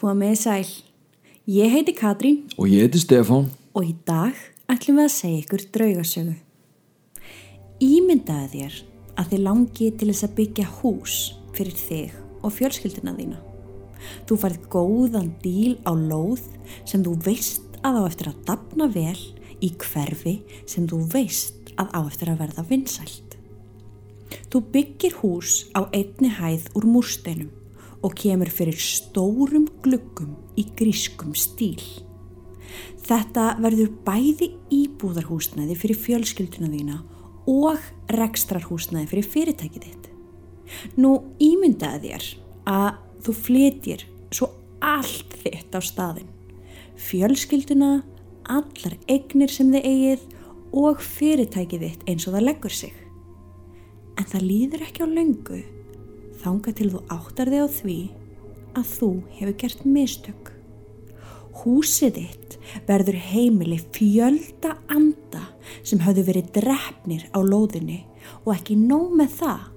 Komið sæl. Ég heiti Katrín Og ég heiti Stefán. og í dag ætlum við að segja ykkur draugasögu. Ímyndaði þér að þið langi til þess að byggja hús fyrir þig og fjölskyldina þína. Þú færð góðan díl á lóð sem þú veist að á eftir að dafna vel í hverfi sem þú veist að á eftir að verða vinsælt. Þú byggir hús á einni hæð úr múrsteinum og kemur fyrir stórum gluggum í grískum stíl. Þetta verður bæði íbúðarhúsnæði fyrir fjölskylduna þína og rekstrarhúsnæði fyrir fyrirtækið þitt. Nú ímyndaði þér að þú flytjir svo allt þitt á staðin. Fjölskylduna, allar eignir sem þið eigið og fyrirtækið þitt eins og það leggur sig. En það líður ekki á löngu þanga til þú áttar þig á því að þú hefur gert mistök. Húsið þitt verður heimili fjölda anda sem hafðu verið drefnir á lóðinni og ekki nóg með það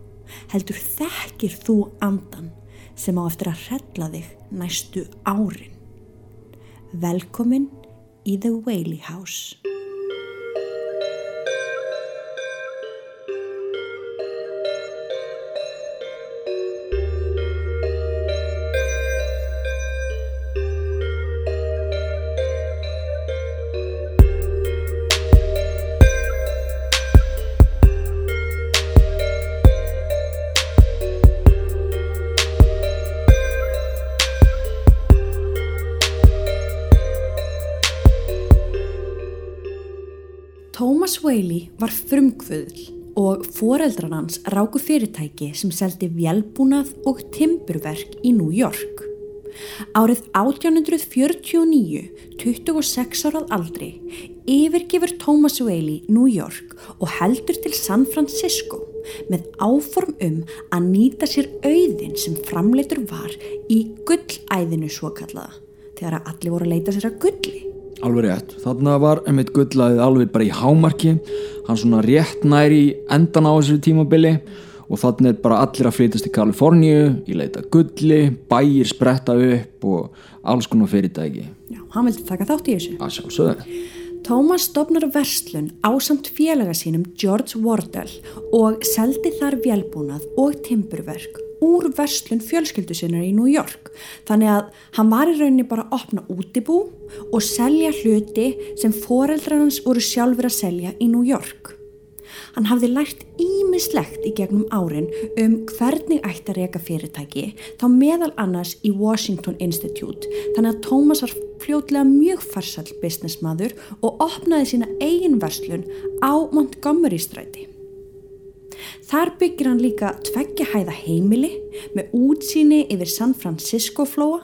heldur þekkir þú andan sem á eftir að hrella þig næstu árin. Velkomin í The Whaley House. Thomas Whaley var frumkvöðl og foreldran hans ráku fyrirtæki sem seldi vélbúnað og timburverk í New York. Árið 1849, 26 árað aldri, yfirgifur Thomas Whaley New York og heldur til San Francisco með áform um að nýta sér auðin sem framleitur var í gullæðinu svo kallaða, þegar að allir voru að leita sér að gulli. Alveg rétt. Þarna var einmitt gullaðið alveg bara í hámarki. Hann svona rétt næri endan á þessu tímabili og þannig er bara allir að flytast til Kaliforníu, í leita gulli, bæir spretta upp og alls konar fyrirtæki. Já, hann vildi taka þátt í þessu. Að sjálfsögðu. Thomas stopnar verslun ásamt félaga sínum George Wardell og seldi þar vélbúnað og timburverk úr verslun fjölskyldu sinnar í New York. Þannig að hann var í rauninni bara að opna útibú og selja hluti sem foreldrar hans voru sjálfur að selja í New York. Hann hafði lært ímislegt í gegnum árin um hvernig ætti að reyka fyrirtæki þá meðal annars í Washington Institute þannig að Thomas var fljótlega mjög farsall businessmaður og opnaði sína eigin verslun á Montgomery stræti. Þar byggir hann líka tveggja hæða heimili með útsýni yfir San Francisco flóa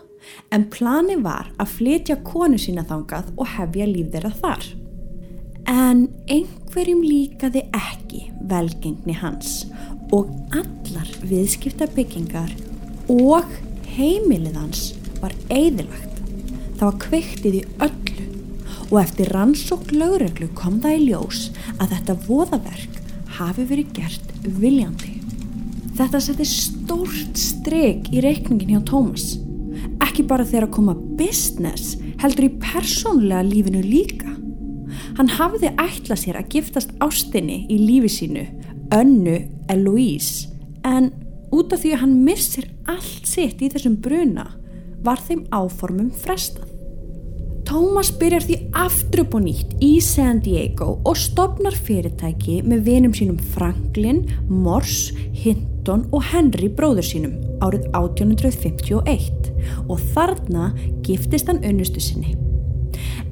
en plani var að flytja konu sína þangað og hefja líf þeirra þar. En einhverjum líkaði ekki velgengni hans og allar viðskiptabyggingar og heimilið hans var eðilagt. Það var kveiktið í öllu og eftir rannsók lögreglu kom það í ljós að þetta voðaverk hafi verið gert viljandi. Þetta seti stórt strek í reikningin hjá Tómas. Ekki bara þegar að koma business, heldur í persónlega lífinu líka. Hann hafiði ætlað sér að giftast ástinni í lífi sínu, önnu Eloise, en út af því að hann missir allt sitt í þessum bruna, var þeim áformum frestað. Thomas byrjar því aftur upp og nýtt í San Diego og stopnar fyrirtæki með vinum sínum Franklin, Morse, Hinton og Henry bróður sínum árið 1851 og þarna giftist hann unnustu sinni.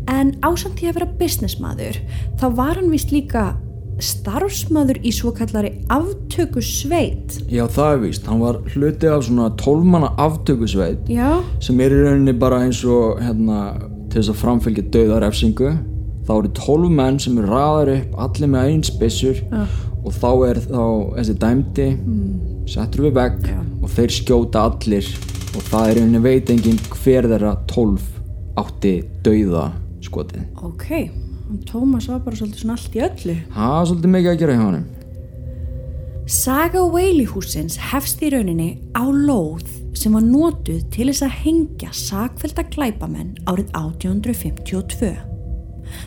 En ásamt því að vera businessmaður þá var hann vist líka starfsmaður í svo kallari aftökusveit. Já, það er víst. Hann var hluti af svona tólmanna aftökusveit Já, sem er í rauninni bara eins og hérna til þess að framfylgja dauðarefsingu. Þá eru tólf menn sem eru raðar upp allir með einn spissur Já. og þá er þá þessi dæmdi settur við vegg Já. og þeir skjóta allir og það er einhvern veit enginn hver þeirra tólf átti dauða skotið. ok. Thomas var bara svolítið svona allt í öllu. Það er svolítið mikið að gera hjá honum. Saga Whaley húsins hefst í rauninni á lóð sem var notuð til þess að hengja sakvelda glæpamenn árið 1852.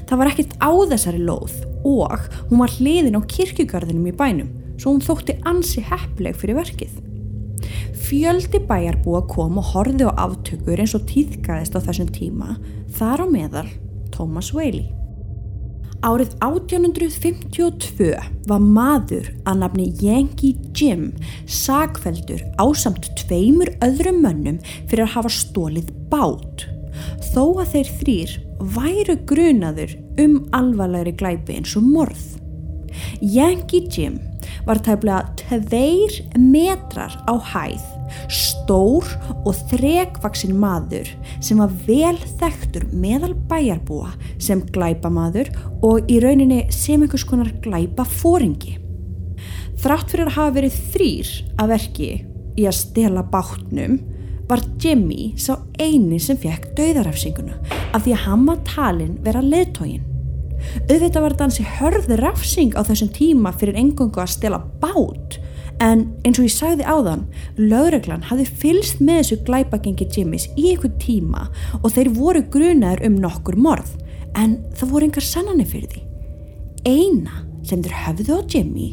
Það var ekkert á þessari lóð og hún var hliðin á kirkjugarðinum í bænum svo hún þótti ansi heppleg fyrir verkið. Fjöldi bæjarbúa kom og horfið á aftökur eins og týðgæðist á þessum tíma þar á meðal Thomas Whaley. Árið 1852 var maður að nafni Yankee Jim sagfeldur ásamt tveimur öðrum mönnum fyrir að hafa stólið bát. Þó að þeir þrýr væru grunaður um alvarlegri glæpi eins og morð. Yankee Jim var tæplega tveir metrar á hæð, stór og þrekvaksin maður sem var vel þekktur meðal bæjarbúa sem glæpamaður og í rauninni sem einhvers konar glæpa fóringi. Þrátt fyrir að hafa verið þrýr að verki í að stela bátnum var Jimmy sá eini sem fekk dauðarafsinguna af því að var talin vera leðtógin. Auðvitað var hansi hörði rafsing á þessum tíma fyrir engungu að stela bát en eins og ég sagði áðan, lögreglan hafði fylst með þessu glæpagengi Jimmys í einhver tíma og þeir voru grunaður um nokkur morð en það voru engar sannanir fyrir því. Eina sem þeir höfðu á Jimmy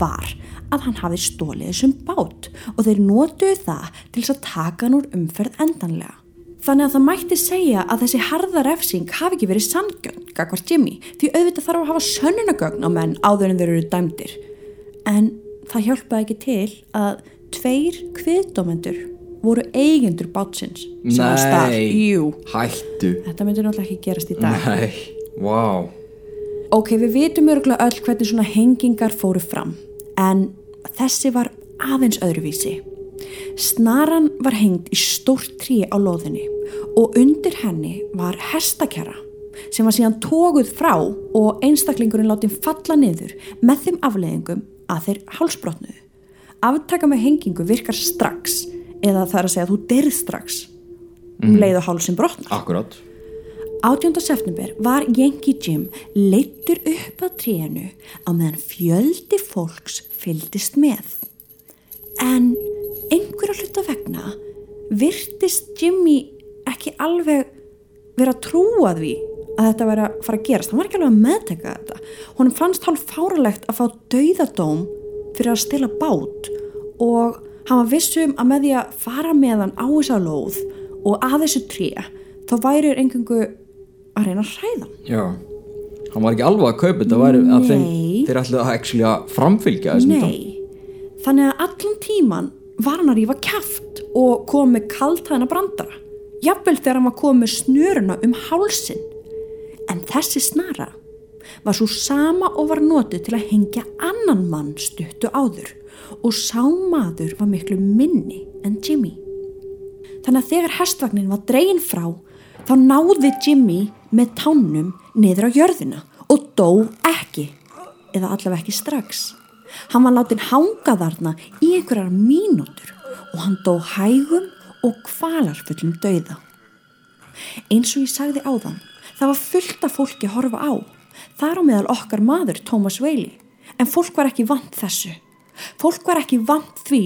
var að hann hafi stólið þessum bát og þeir nótuðu það til þess að taka hann úr umferð endanlega. Þannig að það mætti segja að þessi harða refsing hafi ekki verið sangjönd, gagvart Jimmy, því auðvitað þarf að hafa sönnunagögn á menn áður en þeir eru dæmdir. Það hjálpaði ekki til að tveir kviðdómendur voru eigendur bátsins sem var starf. Hættu þetta myndi náttúrulega ekki gerast í dag. Wow Ok, við vitum örgulega öll hvernig svona hengingar fóru fram, en þessi var aðeins öðruvísi. Snaran var hengt í stórt trí á loðinni og undir henni var hestakjara sem var síðan tóguð frá og einstaklingurinn látið falla niður með þeim afleðingum að þeir hálsbrotnuðu. Aftaka með hengingu virkar strax eða það er að segja að þú derð strax um leið og hálsin brotnar. Akkurát 18. september var Yankee Jim leittur upp að trénu á meðan fjöldi fólks fyldist með. En einhverja hluta vegna virtist Jimmy ekki alveg vera að trúa því að þetta væri að fara að gerast. Hann var ekki alveg að meðteka þetta. Honum fannst hálf fáralegt að fá dauðadóm fyrir að stila bát og hann var vissum að með því að fara með hann á þessa lóð og að þessu tré þá væri engungu að reyna að hræða. Já Hann var ekki alveg að kaupa þetta væri að þeim, þeir ætlaði að framfylgja þessum. Nei, þannig að allan tíman var hann að rífa kæft og kom með kaltæðina brandara. Jafnvel þegar hann var komið með snöruna um hálsin. Þessi snara var svo sama og var notið til að hengja annan mann stuttu áður og sá maður var miklu minni en Jimmy. Þannig að þegar hestvagnin var dregin frá þá náði Jimmy með tánum niður á jörðina og dó ekki eða allavega ekki strax. Hann var látin hanga þarna í einhverjar mínútur og hann dó hægum og kvalarfullum dauða. Eins og ég sagði áðan, það var fullt af fólki að horfa á. Þar á meðal okkar maður Thomas Whaley, en fólk var ekki vant þessu. Fólk var ekki vant því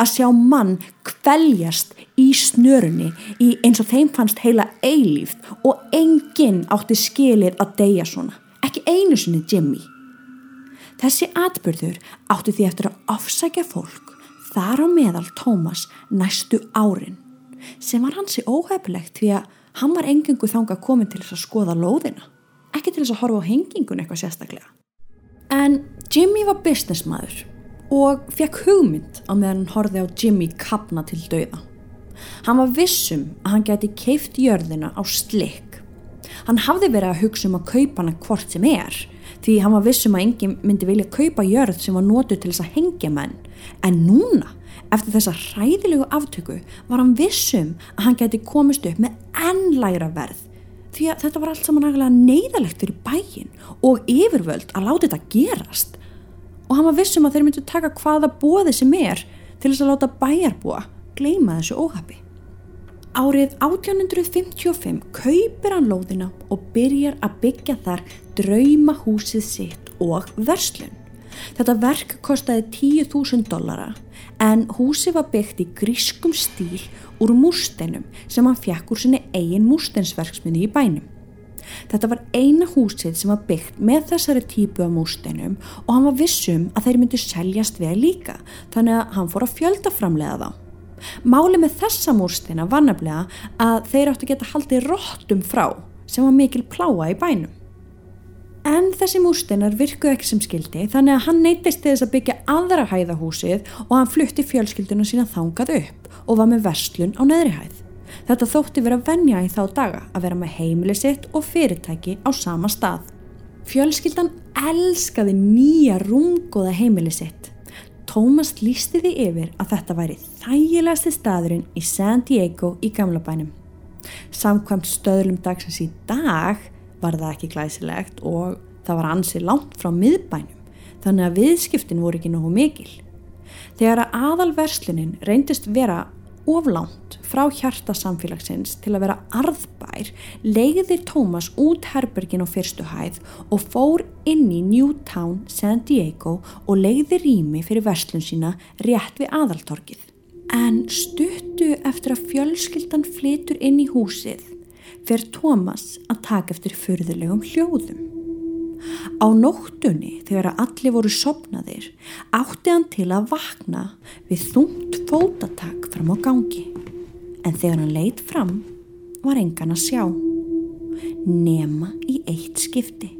að sjá mann kveljast í snörunni í eins og þeim fannst heila eilíft og enginn átti skilið að deyja svona. Ekki einu sinni Jimmy. Þessi atbyrður átti því eftir að afsækja fólk þar á meðal Thomas næstu árin sem var hansi óheflegt því að hann var engengu þanga komin til þess að skoða lóðina ekki til þess að horfa á hengingun eitthvað sérstaklega. En Jimmy var businessmaður og fekk hugmynd á meðan hann horfði á Jimmy kapna til dauða. Hann var vissum að hann geti keift jörðina á slikk. Hann hafði verið að hugsa um að kaupa hana hvort sem er því hann var vissum að enginn myndi vilja kaupa jörð sem var notuð til þess að hengja menn. En núna eftir þessa hræðilegu aftöku var hann vissum að hann geti komist upp með enn lægra verð. Því að þetta var allt saman nægilega neyðalegt fyrir bæin og yfirvöld að láta þetta gerast. Og hann var vissum að þeir myndu taka hvaða bóði sem er til þess að láta bæjarbúa gleyma þessu óhafi Árið 1855 kaupir hann lóðina og byrjar að byggja þar draumahúsið sitt og verslun. Þetta verk kostaði 10.000 dollara en húsi var byggt í grískum stíl úr múrsteinum sem hann fjakk úr sinni eigin múrsteinsverksmiði í bænum. Þetta var eina húsið sem var byggt með þessari típu af múrsteinum og hann var vissum að þeir myndu seljast vel líka þannig að hann fór að fjölda framlega þá. Máli með þessa múrsteina var nefnilega að þeir áttu að geta haldið róttum frá sem var mikil pláa í bænum. En þessi múrsteinar virkuð ekki sem skildi þannig að hann neytist þess að byggja aðra hæðahúsið og hann flutti fjölskylduna sína þangað upp og var með verslun á neðri hæð. Þetta þótti vera venja í þá daga að vera með heimili sitt og fyrirtæki á sama stað. Fjölskyldan elskaði nýja rungóða heimili sitt. Tómas lísti því yfir að þetta væri þægilegasti staðurinn í San Diego í gamla bænum. Samkvæmt stöðlum dagsins í dag var það ekki glæsilegt og það var ansið langt frá miðbænum þannig að viðskiptin voru ekki nógu mikil. Þegar að aðalverslunin reyndist vera oflánt frá hjarta samfélagsins til að vera arðbær leiðir Tómas út herbergin á fyrstu hæð og fór inn í Newtown, San Diego og leiði rými fyrir verslun sína rétt við aðaltorkið. En stuttu eftir að fjölskyldan flytur inn í húsið fer Tómas að taka eftir fyrðulegum hljóðum. Á nóttunni þegar allir voru sopnaðir átti hann til að vakna við þungt fótatak fram á gangi en þegar hann leitt fram var engan að sjá nema í eitt skipti.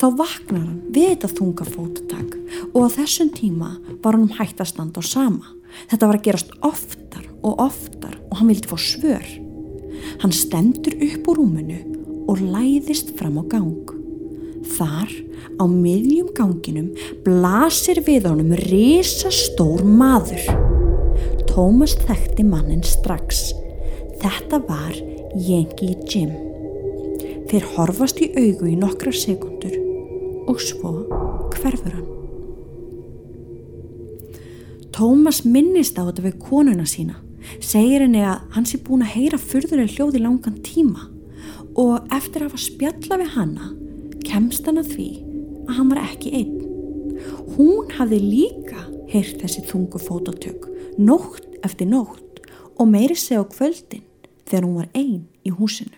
Þá vaknar hann við þetta þunga fótatak og á þessum tíma var hann hægt að standa á sama. Þetta var að gerast oftar og oftar og hann vildi fá svör. Hann stendur upp úr rúmunu og læðist fram á gang. Þar á miðjum ganginum blasir við honum risastór maður. Tómas þekkti mannin strax. Þetta var Yankee Jim. Þeir horfast í augu í nokkra sekundur og svo hverfur hann. Tómas minnist á þetta við konuna sína segir henni að hans er búin að heyra fyrðuleg hljóð í langan tíma og eftir að hafa spjalla við hanna kemst hann að því að hann var ekki einn. Hún hafði líka heyrt þessi þungu fótatök nótt eftir nótt og meiri seg á kvöldin þegar hún var einn í húsinu.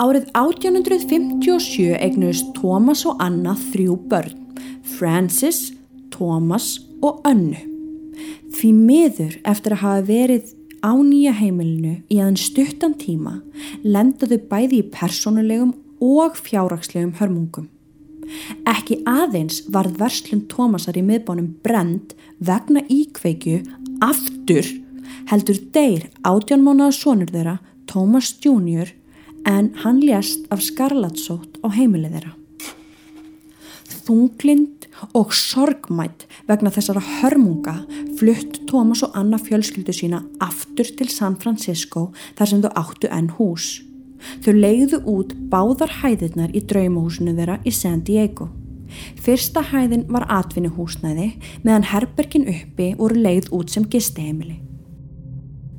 Árið 1857 eignust Thomas og Anna þrjú börn, Francis, Thomas og Önnu. Því miður eftir að hafa verið á nýja heimilinu í aðeins stuttan tíma lendaðu bæði í personulegum og fjárrakslegum hörmungum. Ekki aðeins varð verslun Tómasar í miðbánum brend vegna íkveikju aftur heldur deyr átjánmánaða sonur þeirra Tómas Jr. en hann lést af skarlatsót á heimilið þeirra. Þunglind og sorgmætt vegna þessara hörmunga flutt Tómas og Anna fjölskyldu sína aftur til San Francisco þar sem þau áttu enn hús. Þau leiðu út báðar hæðirnar í draumahúsinu þeirra í San Diego. Fyrsta hæðin var atvinnuhúsnæði meðan herbergin uppi voru leið út sem gisteheimili.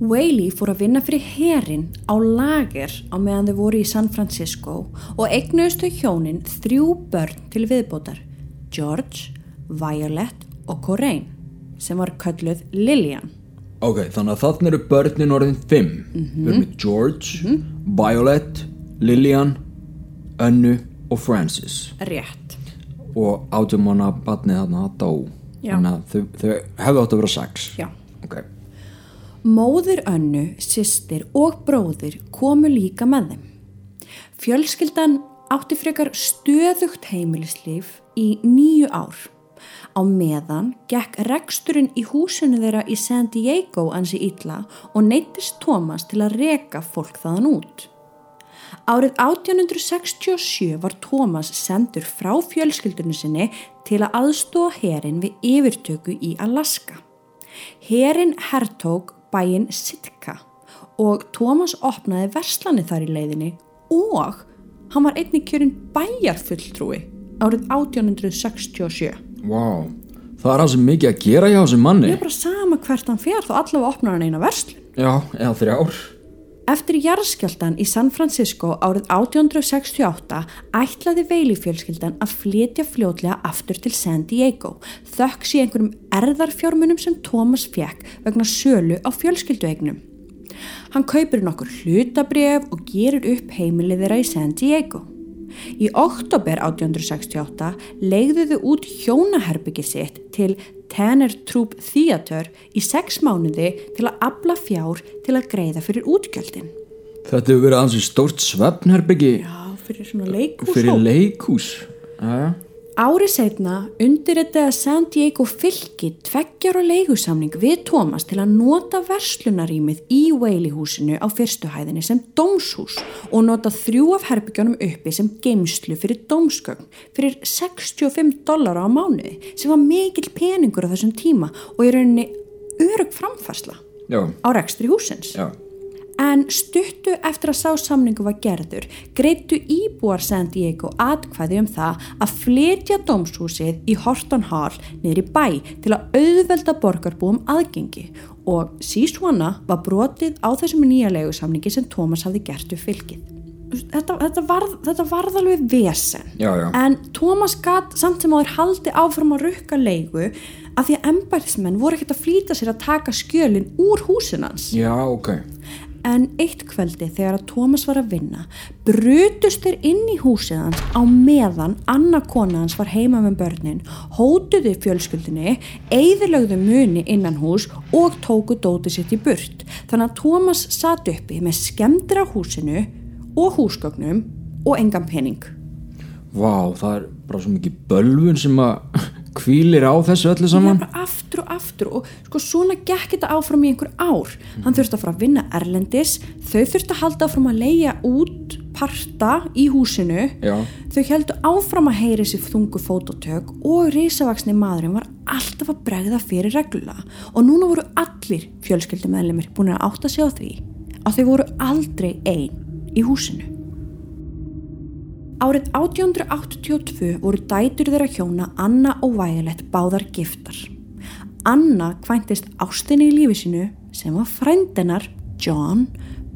Whaley fór að vinna fyrir herin á lager á meðan þau voru í San Francisco og eignuðust þau hjónin þrjú börn til viðbótar, George, Violet og Coraine sem var kölluð Lillian. Ok, þannig að þarna eru börnin orðin fimm. Við erum með George, Violet, Lillian, Önnu og Francis. Rétt. Og átjumanna batnið þarna að dó. Já. Þannig að þau, þau hefðu átt að vera sex. Já. Móður önnu, sýstir og bróðir komu líka með þeim. Fjölskyldan átti frekar stöðugt heimilislíf í nýju ár. Á meðan gekk reksturinn í húsinu þeirra í San Diego ansi illa og neytist Thomas til að reka fólk þaðan út. Árið 1867 var Thomas sendur frá fjölskyldunum sinni til að aðstóða herin við yfirtöku í Alaska. Herin hertók bæinn Sitka og Thomas opnaði verslanir þar í leiðinni og hann var einnig kjörinn bæjarfulltrúi árið 1867. Vá, wow. það er hansi mikið að gera hjá þessum manni. Ég er bara sama hvert hann fer þá allavega opnar hann eina verslun. Já, eða þrjár. Eftir jarðskjáltan í San Francisco árið 1868 ætlaði veilifjölskyldan að flytja fljótlega aftur til San Diego þökks í einhverjum erðarfjármunum sem Thomas fekk vegna sölu á fjölskylduegnum. Hann kaupir nokkur hlutabref og gerir upp heimilið þeirra í San Diego. Í oktober 1868 legðuðu út hjónaherbyggi sitt til Tanner Troop Theater í sex mánuði til að abla fjár til að greiða fyrir útgjöldin. Þetta hefur verið ansið stórt svefnherbyggi Já, fyrir svona leikhús. fyrir leikhús. Já, Árið setna undirritaði San Diego fylki tveggjar og leigusamning við Thomas til að nota verslunarímið í Whaley-húsinu á fyrstu hæðinni sem dómshús og nota þrjú af herbygjónum uppi sem geimslu fyrir dómskögn fyrir 65 dólar á mánuði sem var mikill peningur á þessum tíma og í rauninni örug framfærsla já, á rekstri húsins. já. En stuttu eftir að sá samningu var gerður, greittu íbúar San Diego atkvæði um það að flytja dómshúsið í Horton Hall niður í bæ til að auðvelda borgarbúum aðgengi og sísvona var brotið á þessum nýja leigusamningi sem Thomas hafði gert við fylgið. Þetta, þetta, varð, þetta varð alveg vesen. Já, já. En Thomas gatt samt sem á þér haldi áfram að rukka leigu af því að embætismenn voru ekkert að flýta sér að taka skjölin úr húsinans. Já, ok. En eitt kvöldi þegar að Tómas var að vinna brutust þeir inn í húsið hans á meðan Anna kona hans var heima með börnin, hótuði fjölskyldinni, eigðilögðu muni innan hús og tóku dótið sitt í burt. Þannig að Tómas satt uppi með skemmtir á húsinu og húsgögnum og engan pening. Vá, það er bara svo mikið bölvun sem að kvílir á þessu öllu saman. aftur og aftur og sko svona gekk þetta áfram í einhver ár. Hann þurfti að fara að vinna erlendis, þau þurfti að halda áfram að leia út parta í húsinu, Já. þau heldu áfram að heyri sér þungu fótotök og risavaksni maðurinn var alltaf að bregða fyrir reglulega og núna voru allir fjölskyldumæðlimir búin að átta sig á því að þau voru aldrei einn í húsinu. Árið 1882 voru dætur þeirra hjóna Anna og Violet báðar giftar. Anna kvæntist ástinni í lífi sínu sem var frændennar John,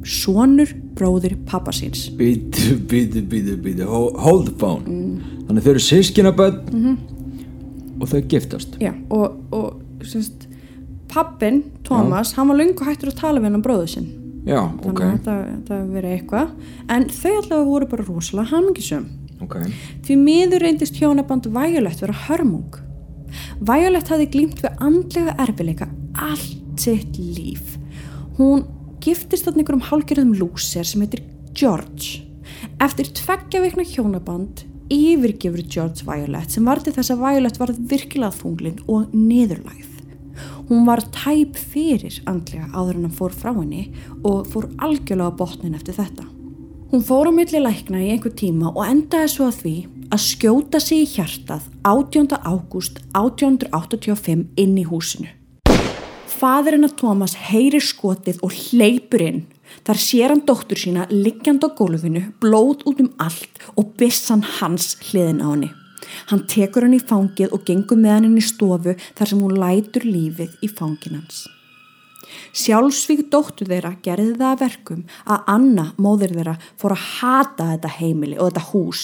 sonur bróður pappa síns. Býtu, býtu, býtu, býtu, Ho- hold the phone. Þannig þau eru sískinabödd og þau giftast. Já, og, og semst, pappin, Thomas, hann var löngu hættur að tala við hann bróðu sinn. Já, Þannig ok, að þetta, þetta hefur verið eitthvað. En þau allavega voru bara rosalega hamingisum. ok. Því miður reyndist hjónaband Violet vera hörmung. Violet hafði glýmt við andlega erfileika allt sitt líf. Hún giftist þarna einhverjum hálgjörðum lúser sem heitir George. Eftir tveggja vikna hjónaband yfirgefur George Violet sem var til þess að Violet varð virkilega þunglinn og niðurlægð. Hún var tæp fyrir andlega áður en hann fór frá henni og fór algjörlega á botnin eftir þetta. Hún fór á milli lækna í einhver tíma og endaði svo að því að skjóta sig í hjartað 18. ágúst 1885 inn í húsinu. Fadurinn að Thomas heyrir skotið og hleypur inn. Þar sér hann dóttur sína liggjand á gólfinu, blóð út um allt og bissan hans hliðin á henni. Hann tekur hann í fangið og gengur með hann inn í stofu þar sem hún lætur lífið í fangin hans. Sjálfsvík dóttur þeirra gerði það að verkum að Anna, móðir þeirra, fór að hata þetta heimili og þetta hús.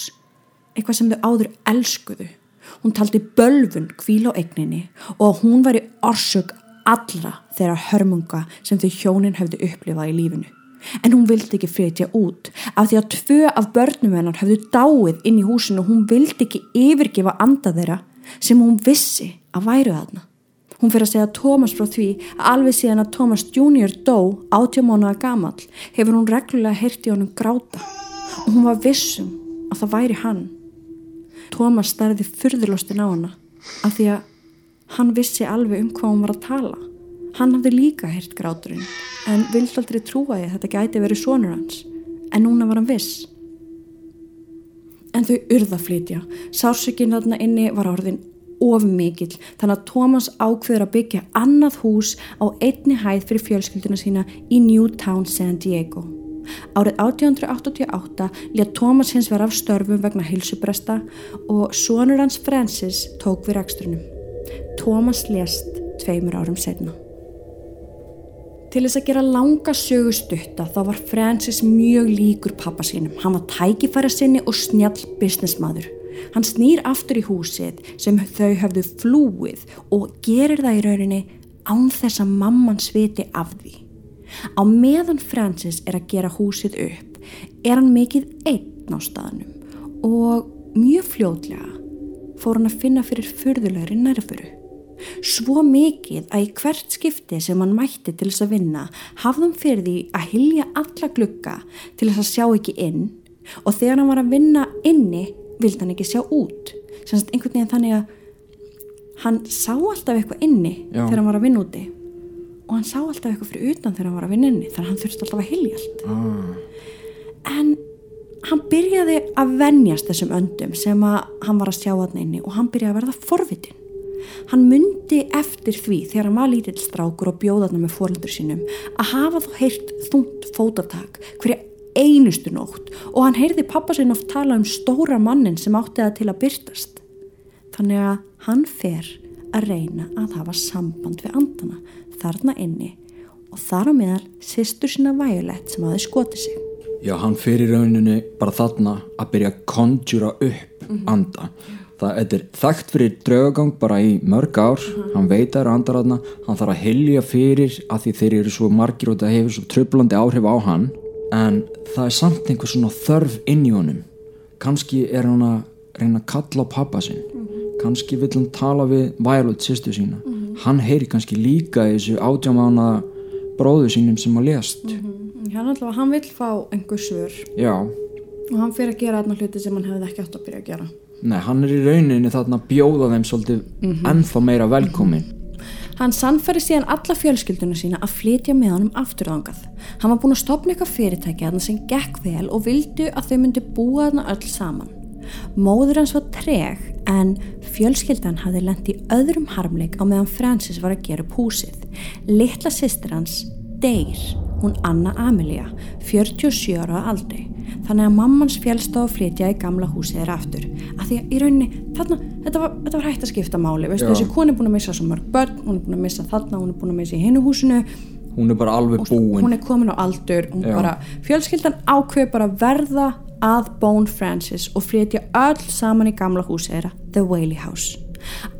Eitthvað sem þau áður elskuðu. Hún taldi bölfun kvíl á eigninni og að hún var í orsök allra þeirra hörmunga sem þau hjónin höfðu upplifað í lífinu. En hún vildi ekki flytja út af því að tvö af börnum hennar höfðu dáið inn í húsinu og hún vildi ekki yfirgefa anda þeirra sem hún vissi að væru þarna. Hún fyrir að segja Thomas frá því að alveg síðan að Thomas Jr. dó átjámánaða gamall hefur hún reglulega heyrti honum gráta og hún var vissum að það væri hann. Thomas stærði fyrðurlostin á hana af því að hann vissi alveg um hvað hún var að tala. Hann hafði líka heyrt gráturinn en vildi aldrei trúa því að þetta gæti verið sonur hans en núna var hann viss. En þau urða flytja. Sársökinn þarna inni var orðin of mikill þannig að Thomas ákveður að byggja annað hús á einni hæð fyrir fjölskylduna sína í Newtown, San Diego. Árið 1888 létt Thomas hins vera af störfum vegna hilsubresta og sonur hans Francis tók við rekstrunum. Thomas lést tveimur árum setna. Til þess að gera langa sögustutta þá var Francis mjög líkur pappa sínum. Hann var tækifæra sinni og snjall businessmaður. Hann snýr aftur í húsið sem þau höfðu flúið og gerir það í rauninni án þess að mamman sviti af því. Á meðan Francis er að gera húsið upp er hann mikið einn á staðnum og mjög fljóðlega fór hann að finna fyrir fyrðulegri nærfuru. Svo mikið að í hvert skipti sem hann mætti til þess að vinna hafði hann fyrir því að hilja alla glukka til þess að sjá ekki inn og þegar hann var að vinna inni vildi hann ekki sjá út. Sannst einhvern veginn þannig að hann sá alltaf eitthvað inni Já. þegar hann var að vinna úti og hann sá alltaf eitthvað fyrir utan þegar hann var að vinna inni þannig að hann þurfti alltaf að hilja allt. ah. En hann byrjaði að venjast þessum öndum sem að hann var að sjá hann inni og hann byrjaði að verða forvitin. Hann myndi eftir því þegar hann var lítill strákur og bjóðaðna með fóreldur sínum að hafa þó heyrt þungt fótatak hverja einustu nótt og hann heyrði pappa sinn oft tala um stóra mannin sem átti það til að byrtast. Þannig að hann fer að reyna að hafa samband við andana þarna inni og þar á meðal sýstur sína Violet sem hafi skotið sig. Já, hann fyrir rauninni bara þarna að byrja að konjúra upp anda. Það er þekkt fyrir draugagang bara í mörg ár, hann veit að það eru andar þarna, hann þarf að hilja fyrir að því þeir eru svo margir og það hefur svo tröflandi áhrif á hann, en það er samt einhver svona þörf inn í honum. Kanski er hann að reyna að kalla á pappa sinn, kannski vill hann tala við Violet sýstu sína, hann heyri kannski líka í þessu átjámána bróðu sínum sem að lést. Hann, alltaf, hann vil fá einhver svör. Já, og hann fyrir að gera þarna hluti sem hann hefði ekki átt að byrja að gera. Nei, hann er í rauninni þarna að bjóða þeim svolítið ennþá meira velkomin. Hann sannfæri síðan alla fjölskylduna sína að flytja með honum afturðangað. Hann var búinn að stopna eitthvað fyrirtæki þarna sem gekk vel og vildu að þau myndi búa þarna öll saman. Móður hans var treg en fjölskyldan hafði lent í öðrum harmleik á meðan Francis var að gera upp húsið. Littla sýstir hans, Deyr, hún Anna Amelia, 47 ára á aldri. Þannig að mammans fjölst á að flytja í gamla húsið þeirra aftur. Af því að í rauninni, þarna, þetta var, þetta var hægt að skipta máli. Veistu, þessi koni er búin að missa svo mörg börn, hún er búin að missa þarna, hún er búin að missa í hinu húsinu Hún er bara alveg búin. hún er komin á aldur hún bara, fjölskyldan ákveð bara að verða að Bone Francis og flytja öll saman í gamla húsið þeirra The Whaley House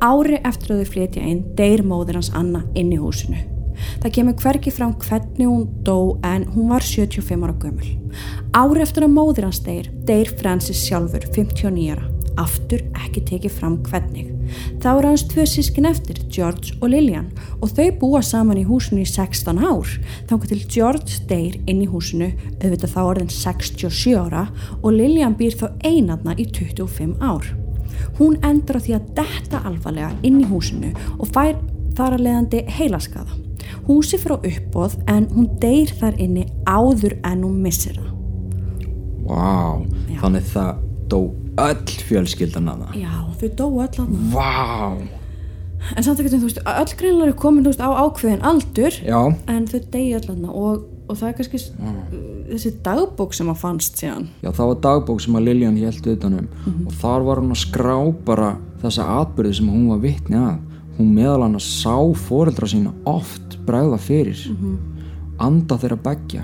ári eftir að þau flytja inn deyr móðir hans Anna inn í húsinu það kemur hvergi fram hvernig hún dó en hún var 75 ára gömul ári eftir að móðir hans deyr deyr Francis sjálfur 59 ára aftur ekki tekið fram hvernig. Það voru hans tvö sískin eftir, George og Lillian og þau búa saman í húsinu í 16 ár. Þannig til George deyr inn í húsinu, auðvitað þá orðin 67 ára og Lillian býr þá einadna í 25 ár. Hún endur á því að detta alvarlega inn í húsinu og fær þar að leiðandi heilaskaða. Húsi frá uppbóð en hún deyr þar inni áður en hún missir það. Vá, Já. þannig það dó öll fjölskyldan að það. Já, þau dóu öll aðna. Vá, En samt ekkert, þú veist, öll greinlega er komin veist, á ákveðin aldur já, en þau deyja öll aðna og, og það er kannski s- þessi dagbók sem að fannst síðan. já það var dagbók sem að Liljan held utanum og þar var hún að skrá bara þessa atbyrði sem hún var vitni að. Hún meðal hann að sá foreldra sína oft bregða fyrir, anda þeirra begja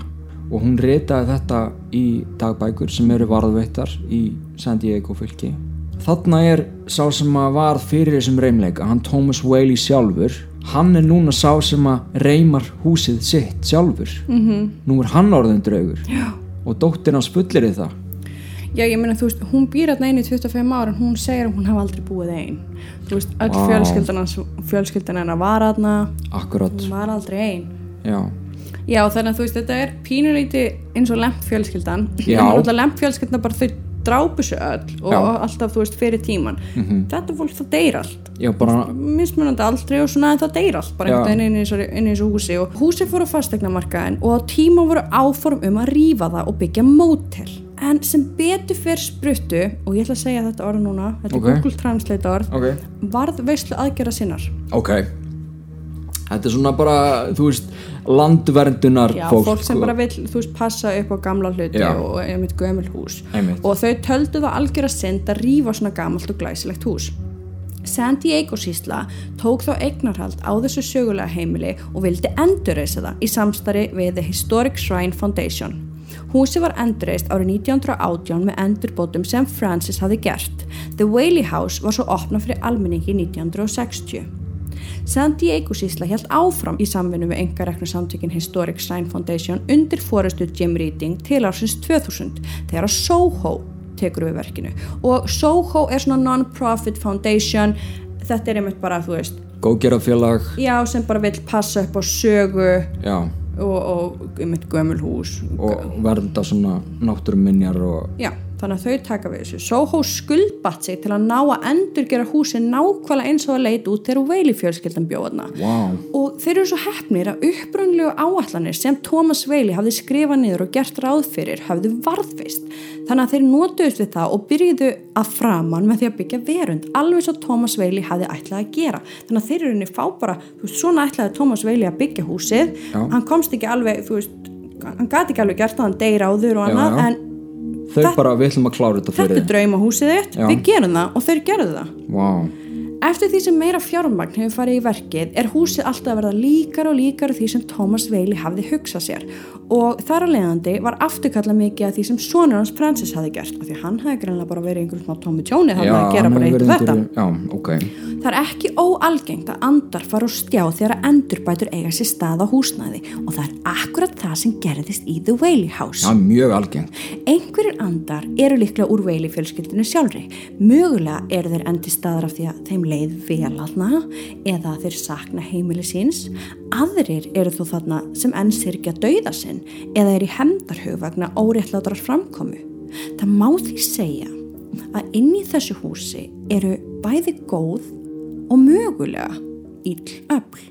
og hún ritaði þetta í dagbækur sem eru varðveittar í San Diego fylki. Þarna er sá sem að var fyrir þessum reymleika, hann Thomas Whaley sjálfur, hann er núna sá sem að reymar húsið sitt sjálfur. -hmm. Nú er hann orðin draugur Já. og dóttir hans fullir í það. Já, ég meina, þú veist, hún býr hérna einu í 25 ára en hún segir að hún hafa aldrei búið einn. Þú veist, öll Vá. fjölskyldan fjölskyldan hennar var aðna, Akkurat, hún var aldrei einn. já. Já, þannig að þú veist, þetta er pínuleiti eins og lemp fjölskyldan. Já. Lemp fjölskyldan bara þau drápu sig öll og, Já. alltaf, þú veist, fyrir tíman. Þetta fólk, það deyr allt. Já, bara, mismunandi aldrei og svona það deyr allt bara einhvern veginn inn í þessu- húsi og húsi fór á fastegnamarkaðin og á tíma voru áform um að rífa það og byggja mótel en sem betur fyrir spruttu og ég ætla að segja þetta orð núna þetta Ok. er Google Translate orð ok. varð veislu aðgerða sinnar Ok. Þetta er svona bara, þú veist, landverndunar Já, fólk. fólk sem sko. bara vil, þú veist, passa upp á gamla hluti Já. og einmitt gömul hús Einmitt. og þau töldu það algjör að synd að rífa svona gamalt og glæsilegt hús San Diego sísla tók þá eignarhald á þessu sögulega heimili og vildi endurreysa það í samstarri við The Historic Shrine Foundation. Húsi var endurreist árið 1918 með endurbótum sem Francis hafi gert. The Whaley House var svo opnað fyrir almenningi 1960. San Diego sísla held áfram í samvinnu við engareknu samtökin Historic Shrine Foundation undir fórastu Jim Reading til ársins 2000 þegar að Soho tekur við verkinu. Og Soho er svona non-profit foundation. Þetta er einmitt bara, þú veist Góðgerðarfélag. Já, sem bara vil passa upp á sögu. Já, og, og einmitt gömul hús. Og vernda svona náttúruminjar og já, þannig að þau taka við þessu Soho skuldbatt sig til að ná að endurgera húsin nákvæmlega eins og að leita út þegar Whaley fjölskyldan bjóðna wow. og þeir eru svo hefnir að upprunlegu áallanir sem Thomas Whaley hafði skrifað niður og gert ráð fyrir hafði varðvist þannig að þeir notuðust við það og byrjuðu að framann með því að byggja verund alveg svo Thomas Whaley hafði ætlað að gera þannig að þeir eru henni fá bara svona ætlaði Thomas Whaley að byggja húsið Já. hann komst ekki alveg, þú veist hann gati ekki alveg gert það, hann deyr áður og Já, annað já. en Þau Þetta- bara, við ætlum að klára þetta þetta fyrir er draumahúsið þitt, Já. við gerum það og þeir gerðu það wow. Eftir því sem meira fjármagn hefur farið í verkið er húsið alltaf að verða líkar og líkar því sem Thomas Whaley hafði hugsað sér og þar að leiðandi var afturkalla mikið að því sem sonur hans Francis hafði gert af því hann hafði greinlega bara verið einhverjum smá Tommy Tjóni þannig að gera bara eitt þetta. Já, ok Það er ekki óalgengt að andar fara úr stjá þegar að endurbætur eiga sér stað á húsnæði og það er akkurat það sem gerðist í The Whaley House. Já, mjög algengt Einhverjir andar eru líklega úr veili fjölskyldinu sjálfri. Mögulega eru þeir endi staðar af því að þeim leið vel aðna eða að þeir sakna heimili síns. Aðrir eru þó þarna sem enn sirkja dauða sinn eða er í hemdarhug vegna óréttlátar framkomu. Það má því segja að inn í þessu húsi eru bæði góð og mögulega ill öfl.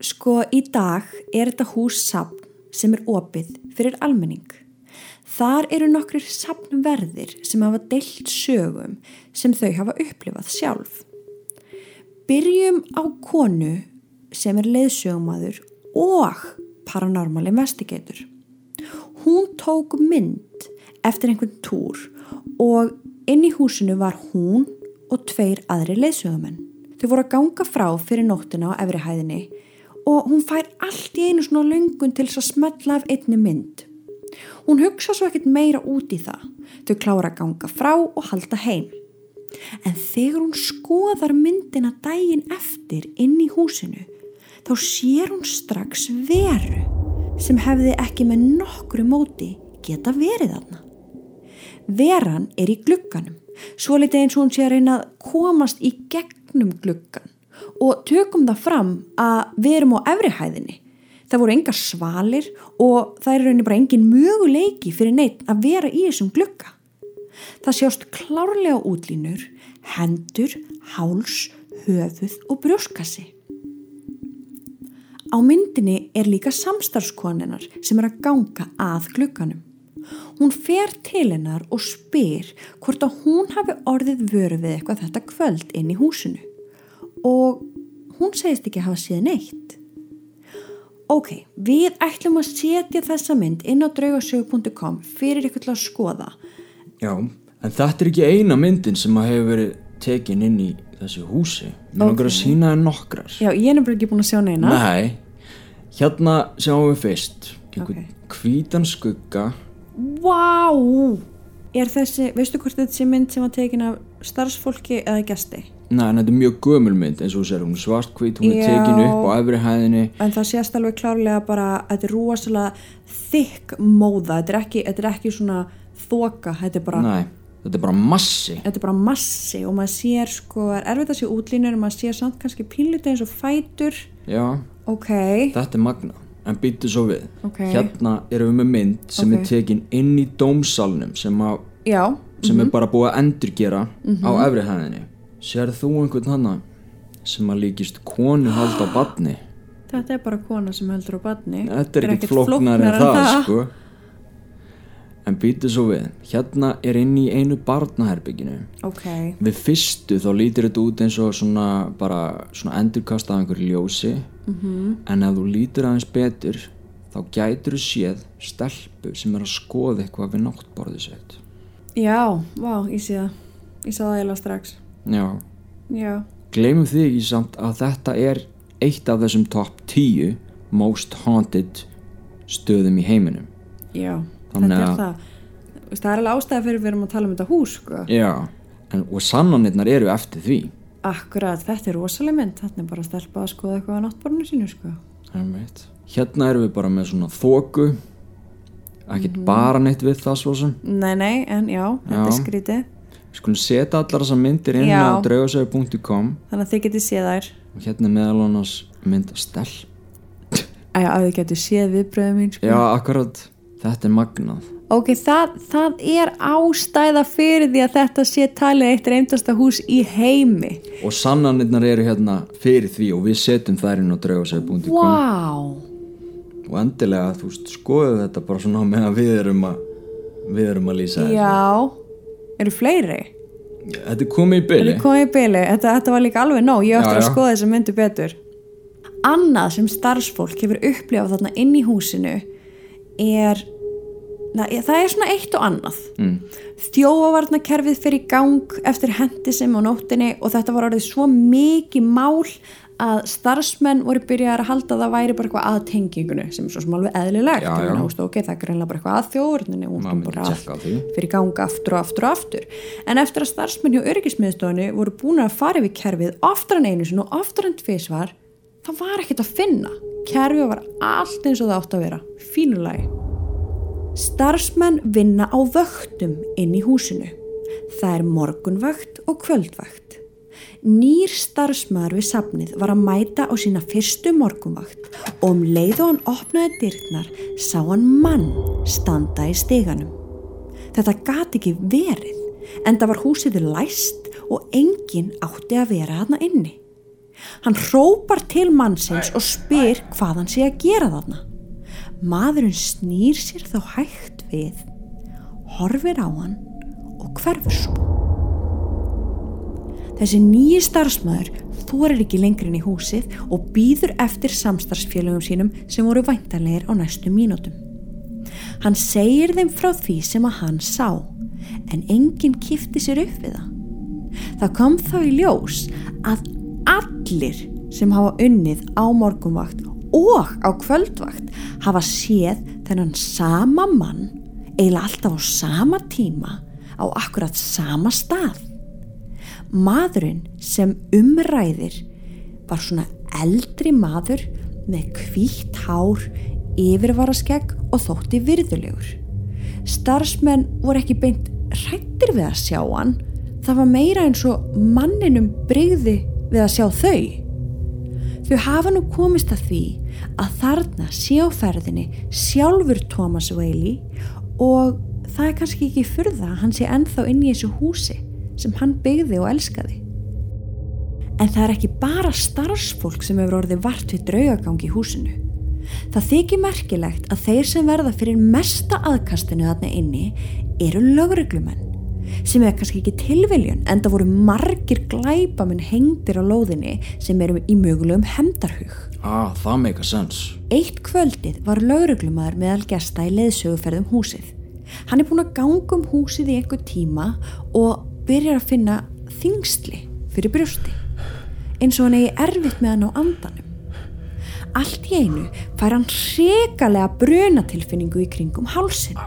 Sko í dag er þetta hús sapn sem er opið fyrir almenning. Þar eru nokkrir sapnverðir sem hafa deilt sögum sem þau hafa upplifað sjálf. Byrjum á konu sem er leiðsögumadur og paranormal investigator. Hún tók mynd eftir einhvern túr og inn í húsinu var hún og tveir aðri leiðsögumenn. Þau voru að ganga frá fyrir nóttina á efrihæðinni og hún fær allt í einu svona löngun til þess að smetla af einni mynd. Hún hugsa svo ekkert meira út í það. Þau klára að ganga frá og halda heim. En þegar hún skoðar myndina daginn eftir inn í húsinu, þá sér hún strax veru sem hefði ekki með nokkru móti geta verið þarna. Veran er í glugganum, svo litið eins og hún sé að reyna að komast í gegnum gluggan og tökum það fram að við erum á efrihæðinni. Það voru engar svalir og það er raunin bara engin möguleiki fyrir neitt að vera í þessum glugga. Það sjást klárlega útlínur, hendur, háls, höfuð og brjóskassi. Á myndinni er líka samstarfskoninnar sem er að ganga að glugganum. Hún fer til hennar og spyr hvort að hún hafi orðið vöru við eitthvað þetta kvöld inn í húsinu og hún segist ekki hafa síðan neitt. Ok, við ætlum að setja þessa mynd inn á draugasögu.com fyrir ykkur til að skoða. Já, en þetta er ekki eina myndin sem að hefur verið tekin inn í þessu húsi Mér langar að sína þér nokkrar Já, ég er nefnilega ekki búin að sjá neina. Nei, hérna sjáum við fyrst einhvern Ok. hvítan skugga Vá! Er þessi, veistu hvort þetta sé mynd sem var tekin af starfsfólki eða gesti? Nei, en þetta er mjög gömul mynd eins og sér, hún er svartkvít, hún er Já. tekin upp á efri hæðinni En það sést alveg klárlega bara að þetta er rúasalega þykk móða. Þetta er ekki, þetta er ekki svona þoka, þetta er bara... Nei, þetta er bara massi Þetta er bara massi og maður sér sko, er erfitt að sé útlínur maður sér samt kannski pínlítið eins og fætur. Já, Ok, þetta er magna En býttu svo við Ok. Hérna erum við með mynd sem Ok. er tekin inn í dómsalnum sem, já, sem er bara búið að endurgera Mhm. á efri hæðinni Sér þú einhvern hana sem að líkist konu halda á badni þetta er bara kona sem heldur á badni. Þetta er ekkert flóknar en það, sko En býtu svo við Hérna er inn í einu barnaherbygginu Ok, Við fyrstu þá lítir þetta út eins og svona bara svona endurkast af einhverju ljósi. -hmm. en ef þú lítir aðeins betur þá gætur þú séð stelpu sem er að skoða eitthvað við náttborðið sitt. Já, vá, ég sé það. Ég sá það eiginlega strax. Já, já, gleymum því ekki samt að þetta er eitt af þessum top 10 most haunted stöðum í heiminum. Já Þannig þetta er að- það. Það er alveg ástæða fyrir við erum að tala um þetta hús sko. já, en, og sannanirnar eru eftir því. Akkurat, þetta er rosaleg mynd. Þetta er bara að stelpa að skoða eitthvað á náttborinu sínu sko. Hérna erum við bara með svona þóku ekkert bara neitt við það svo sem. Nei, nei, en já, þetta er Já. skrítið. Við skulum setja allar þessar myndir inn Já. á draugasögu.com þannig að þið getið séð þær. Og hérna er meðal annars mynd að stell. Æja, að þið getið séð viðbröðum mín sko. já, akkurat, þetta er magnað. Ok, það, það er ástæða fyrir því að þetta sé talið eitt reyndasta hús í heimi. Og sannanirnar eru hérna fyrir því og við setjum þær inn á draugasögu.com wow. og endilega, þú veist, skoðu þetta bara svona á meðan við erum að við erum að lýsa þessu. Já, eru fleiri? Þetta er komið í byli Þetta komið í byli, þetta, þetta var líka alveg nóg, ég ætti að skoða þessa myndu betur. Annað sem starfsfólk hefur upplifað þarna inn í húsinu er, það er svona eitt og annað. Mm. Þjóavarnakerfið fyrir gang eftir hendisum á nóttinni og þetta var orðið svo mikið mál að starfsmenn voru byrjar að halda að það væri bara eitthvað að tengingunni sem er svo sem alveg eðlilegt Já, já. þú veist, ok, það er greinlega bara eitthvað að þjóðurninni og hún bara því. fyrir ganga aftur og aftur og aftur en eftir að starfsmenn hjá öryggismiðstofunni voru búin að fara við kerfið oftar en einu sinni og oftar en tvisvar það var ekkert að finna. Kerfið var allt eins og það átt að vera. Fínulagi starfsmenn vinna á vöktum inn í húsinu. Það er morgunvakt og kvöldvakt. Nýr starfsmaður við safnið var að mæta á sína fyrstu morgunvakt. Og um leið og hann opnaði dyrknar sá hann mann standa í steganum. Þetta gati ekki verið en það var húsið læst og enginn átti að vera þarna inni. Hann hrópar til mannsins og spyr hvað hann sé að gera þarna. Maðurinn snýr sér þá hægt við, horfir á hann og hverfur svo. Þessi nýji starfsmæður þorir ekki lengri inn í húsið og býður eftir samstarfsfélögum sínum sem voru væntanlegir á næstu mínútum. Hann segir þeim frá því sem að hann sá, en enginn kifti sér upp við það. Það kom þá í ljós að allir sem hafa unnið á morgunvakt og á kvöldvakt hafa séð þennan sama mann eiginlega alltaf á sama tíma á akkurat sama stað. Maðurinn sem umræðir var svona eldri maður með hvítt hár, yfirvaraskegg og þótti virðulegur. Starfsmenn voru ekki beint hrættir við að sjá hann, það var meira eins og manninum breyði við að sjá þau. Þau hafa nú komist að því að þarna sé á ferðinni sjálfur Thomas Whaley og það er kannski ekki furða að hann sé ennþá inn í þessu húsi sem hann byggði og elskaði. En það er ekki bara starfsfólk sem hefur orðið vart við draugagang í húsinu. Það þykir merkilegt að þeir sem verða fyrir mesta aðkastinu þarna inni eru lögreglumenn sem er kannski ekki tilviljun en það voru margir glæpamenn hengdir á lóðinni sem eru í mögulegum hemdarhug. ah, það make a sense Eitt kvöldið var lauruglumæður meðal gesta í leiðsöguferðum húsið. Hann er búin að ganga um húsið í einhver tíma og byrjar að finna þingsli fyrir brjósti. Eins og hann eigi erfitt með hann á andanum. Allt í einu fær hann hrekalega brunatilfinningu í kringum hálsin.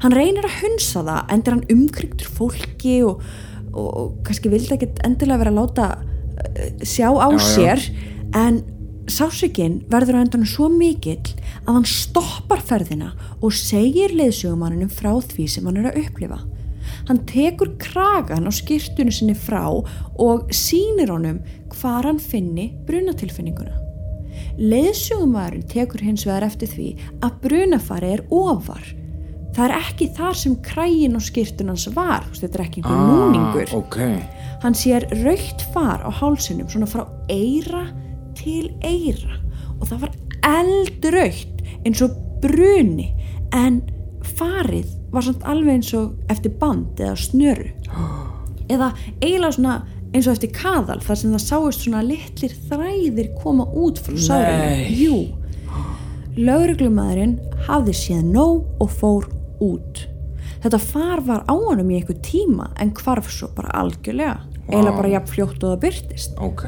Hann reynir að hunsa það endur hann umkringtur fólki og, og, og kannski vildi ekkert endilega vera að láta uh, sjá á Já, já. sér en sásökinn verður á endanum svo mikill að hann stoppar ferðina og segir leiðsögumanninum frá því sem hann er að upplifa. Hann tekur kragan á skýrtunum sinni frá og sýnir honum hvar hann finni brunatilfinninguna. Leiðsögumæðurinn tekur hins vegar eftir því að brunafari er ofar. Það er ekki þar sem krægin á skýrtunans var, þetta er ekki einhver núningur. ok. Hann sér raukt far á hálsinum svona frá eira til eira og það var eldraukt eins og bruni en farið var samt alveg eins og eftir band eða snöru. Eða eiginlega svona eins og eftir kaðal þar sem það sáist svona litlir þræðir koma út frá sárinu. Jú, lauruglumæðurinn hafði séð nóg og fór út. Þetta far var á honum í einhver tíma en hvarf svo bara algjörlega. eiginlega bara jafn fljótt og það byrtist ok.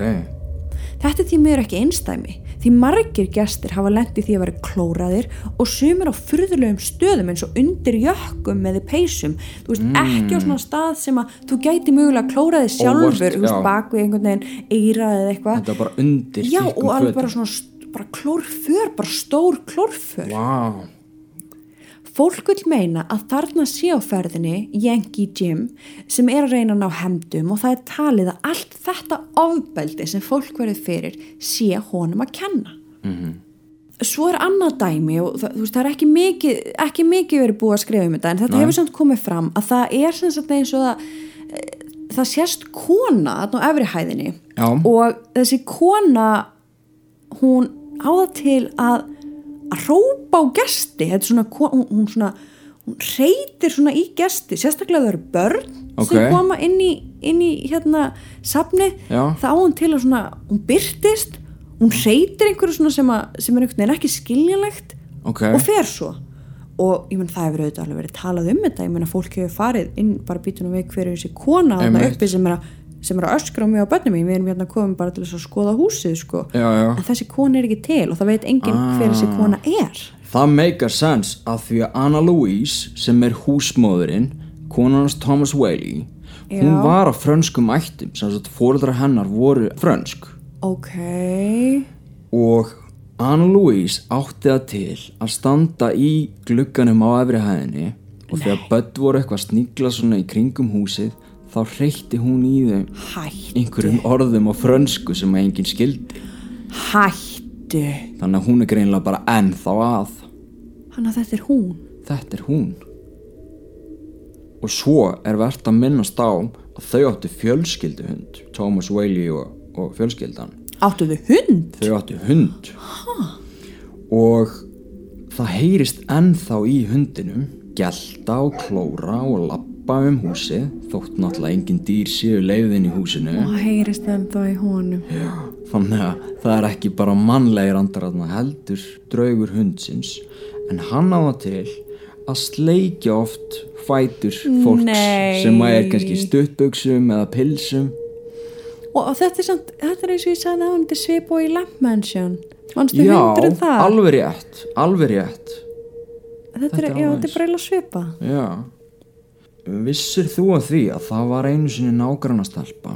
Þetta er því miður ekki einstæmi því margir gestir hafa lendið því að vera klóraðir og sumir á furðulegum stöðum eins og undir jökkum með peysum, þú veist, ekki á svona stað sem að þú gæti mögulega klóraði sjálfur, þú veist, bak við einhvern veginn eira eða eitthvað. Þetta bara undir Já, og alveg fötum. bara svona bara klórför, bara stór klórför. Vá, Fólk vil meina að þarna sé á ferðinni Yankee Jim sem er að reyna að ná hemdum og það er talið að allt þetta ofbeldi sem fólk verið fyrir sé honum að kenna. Svo er annað dæmi og það, veist, það er ekki mikið, ekki mikið verið búið að skrifa um þetta en þetta Nei. hefur samt komið fram að það er sem sagt eins og það, eh, það sést kona á efri hæðinni Já. og þessi kona hún á það til að að rópa á er svona, hún, hún svona hún reytir svona í gesti sérstaklega þau eru börn Ok. sem koma inn í, inn í hérna safni, Já. þá á hún til að svona hún byrtist, hún reytir einhverju svona sem, að, sem er veginn ekki skiljanlegt ok og fer svo og ég menn það hefur auðvitað alveg verið talað um þetta ég menn að fólk hefur farið inn bara býtunum við hverju þessi kona þarna Einmitt. uppi sem er, að, sem er að öskra á mig á börnum mín við erum hérna komum bara til að skoða húsið sko. Já, já. en þessi kona er ekki til og það veit enginn hver þessi Ah. kona er Það meikar sens að því að Anna Louise sem er húsmóðurinn konarnas Thomas Whaley hún Já. var á frönskum ættum sem að fóreldrar hennar voru frönsk ok og Anna Louise átti það til að standa í glugganum á efri hæðinni og þegar börn voru eitthvað að sníkla svona í kringum húsið þá reytti hún í þeim hætt, einhverjum orðum á frönsku sem enginn skildi. Hættu. Þannig að hún er greinlega bara ennþá að. Hann að þetta er hún. Þetta er hún. Og svo er verðt að minnast á að þau áttu fjölskylduhund Thomas Whaley og, og fjölskyldan. Áttu þau hund? Þau áttu hund. Og það heyrist ennþá í hundinum gelta og klóra og lappa um húsið þótt náttúrulega engin dýr séu leiðin í húsinu. Og heyrist ennþá í honum. Þannig að það er ekki bara mannlegir andar að heldur draugur hundsins. En hann á það til að sleikja oft fætur fólks Nei. sem er kannski í stuttbuxum eða pilsum. Og, og þetta er samt, þetta er eins og ég sagði að hann er svip og í Lamp Mansion. Mannstu já, hundurinn það alveg rétt alveg rétt. Þetta er, þetta er já, alveg þetta er bara eiginlega svipa já vissir þú að því að það var einu sinni nágrannastelpa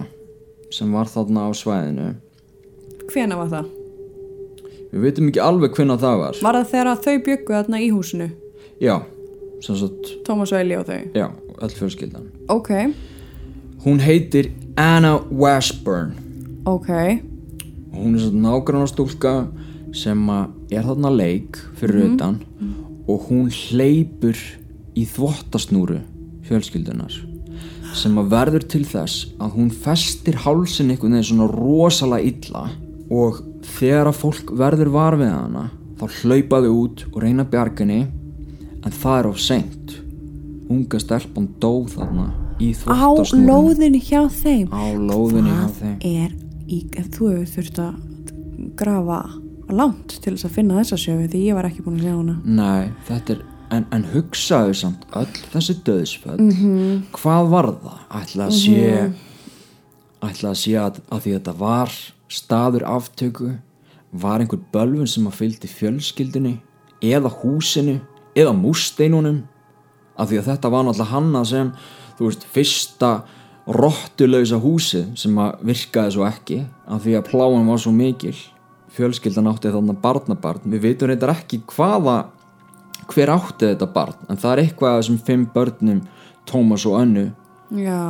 sem var þarna á svæðinu? Hvena var það? við veitum ekki alveg hvenna það var. Var það þegar þau byggu þarna í húsinu? Já, sem sagt Thomas og Eli og þau? Já, öll fjölskyldan. Ok, Hún heitir Anna Washburn. Ok. Hún er svona nágranna stúlka sem er þarna leik fyrir utan og hún hleypur í þvottasnúru fjölskyldunar sem að verður til þess að hún festir hálsin einhvern veginn svona rosalega illa og þegar að fólk verður var við hana þá hlaupaðu út og reyna bjarginni en það er of seint. Unga stelpan dó þarna í á þvottasnúru lóðinu hjá þeim. Á lóðinni hjá þeim. er í, þú hefur þurft að grafa langt til þess að finna þessa sjöfi því ég var ekki búin að sjá hana. Nei, þetta er en, en hugsaðu samt öll þessi döðsföll Mhm. hvað var það? ætla að sé ætla að sé að, að því þetta var staður aftöku var einhver bölvun sem að fylgdi fjölskyldunni eða húsinu eða músteinunum af því að þetta var náttúrulega hanna sem þú veist, fyrsta rottulausa húsið sem að virkaði svo ekki af því að pláan var svo mikil. Fjölskyldan átti þannig barnabarn. Við veitum reyndar ekki hvaða hver átti þetta barn? En það er eitthvað þessum fimm börnum Tómas og Önnu. Já,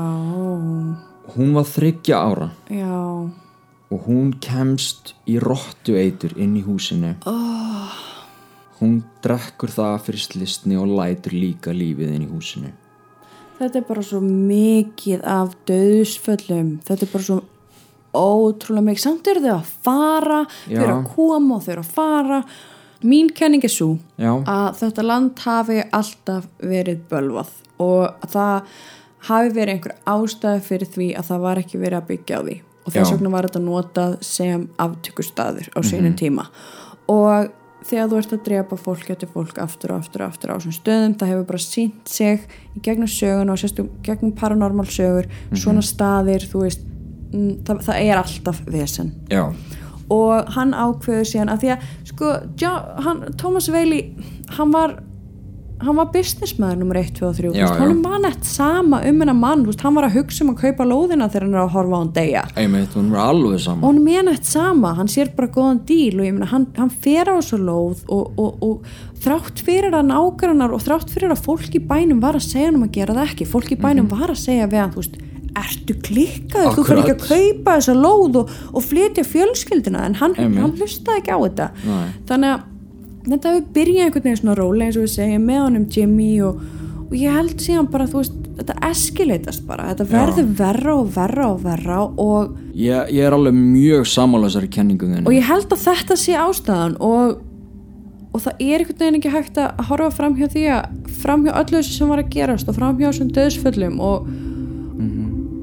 hún var þryggja ára. Já. Og hún kemst í rottueitur inn í húsinu. Oh. hún drekkur það fyrir slistni og lætur líka lífið inn í húsinu. Þetta er bara svo mikið af döðsföllum þetta er bara svo ótrúlega mikið. Samt eru þau að fara þau eru að koma og þau eru að fara mín kenning er svo að þetta land hafi alltaf verið bölvað og að það hafi verið einhver ástæði fyrir því að það var ekki verið að byggja á því. Og þess vegna var þetta notað sem aftökustaður á sínum tíma. Og þegar þú ert að drepa fólk eftir fólk aftur og aftur og aftur á þessum stöðum það hefur bara sínt sig í gegnum sögun og sérstum gegnum paranormal sögur svona staðir, þú veist mm, það, það er alltaf vesen. Já, og hann ákveður síðan að því að sko, já, hann, Thomas Veili hann var hann var businessmaður nummer 1, 2 og 3 Já, hann var nett sama um hennar mann. Hann var að hugsa um að kaupa lóðina þegar hann er að horfa á hann einmitt, hún var alveg og saman hann er nett sama, hann sér bara góðan díl og ég meina, hann, hann fer á þessu lóð og, og, og þrátt fyrir að nágrannar og þrátt fyrir að fólk í bænum var að segja hann um að gera það ekki fólk í bænum var að segja við hann, þú veist ertu klikkaður, þú fyrir ekki að kaupa þessa lóð og, og flytja fjölskyldina en hann, hann hlustaði ekki á þetta. Nei. þannig að þetta hefur byrjað einhvern veginn svona rólega eins og við segjum með honum Jimmy og, og ég held síðan bara þú veist, þetta eskileitast bara. Þetta verður verra og verra og verra og ég, ég er alveg mjög sammála þessari kenningu þinni. Og ég held að þetta sé ástæðan og, og það er einhvern veginn ekki hægt að horfa fram hjá því að fram hjá öllu þessu sem var að gerast og fram hjá þessum döðsföllum og,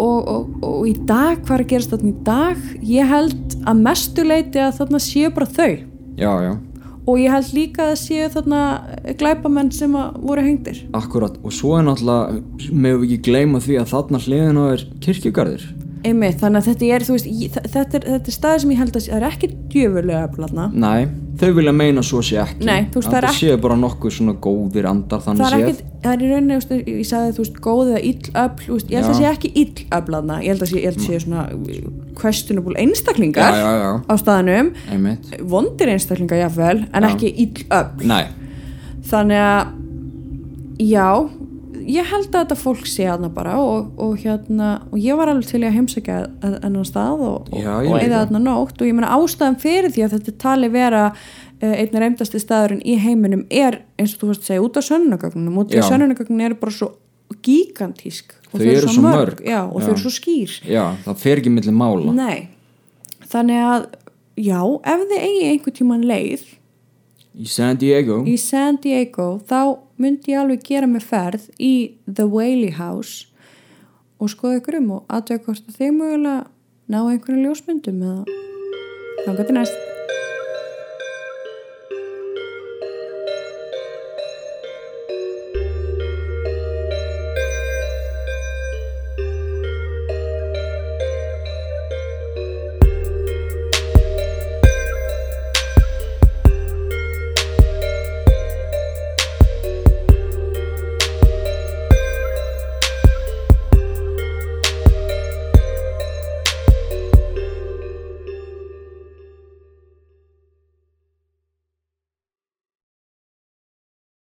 og, og, og í dag hvað er að gerast þarna í dag? Ég held að mestu leiti að þarna séu bara þau. Já, já, og ég held líka að séu þarna glæpamenn sem að voru hengdir. Akkurat. Og svo er náttúrulega meðum við ekki gleyma því að þarna hliðin á er kirkjugarðir einmitt, þannig að þetta er, veist, ég, þetta er, þetta er staði sem ég held að sé- það er ekki djöfulega bladna nei, þau vilja meina svo sé ekki. Nei, þú veist, það er það ekki- séu bara nokkuð svona góðir andar það þannig er séð. ekki, það er í rauninni veist, ég sagði þú veist, góð eða ill öfl þú veist, ég held að Já. sé ekki ill öflaðna ég held að sé, ég held að sé svona questionable einstaklingar já, já, já, á staðanum einmitt. Vondir einstaklingar jáfnvel en ekki ill öfl. Nei, þannig að já, ég held að þetta fólk sé aðna bara og, og hérna og ég var alveg til að heimsækja ennan stað og, og, og eða aðna nótt. Og ég meina ástæðan fyrir því að þetta tali vera uh, einn reymdasti staðurinn í heiminum er eins og þú veist að segja út af sönnunagögnunum af Já. sönnunagögnunum eru bara svo gigantísk og Þau eru svo mörg. já, og þau Já. eru svo skýr. Já, það fer ekki milli mála. Nei, þannig að já, ef þið eigi einhvern tíman leið í San Diego. í San Diego þá myndi ég alveg gera mig ferð í The Whaley House og skoða ykkur um og aðtöða hvort að þeim mögulega ná einhverjum ljósmyndum eða þá gæti næst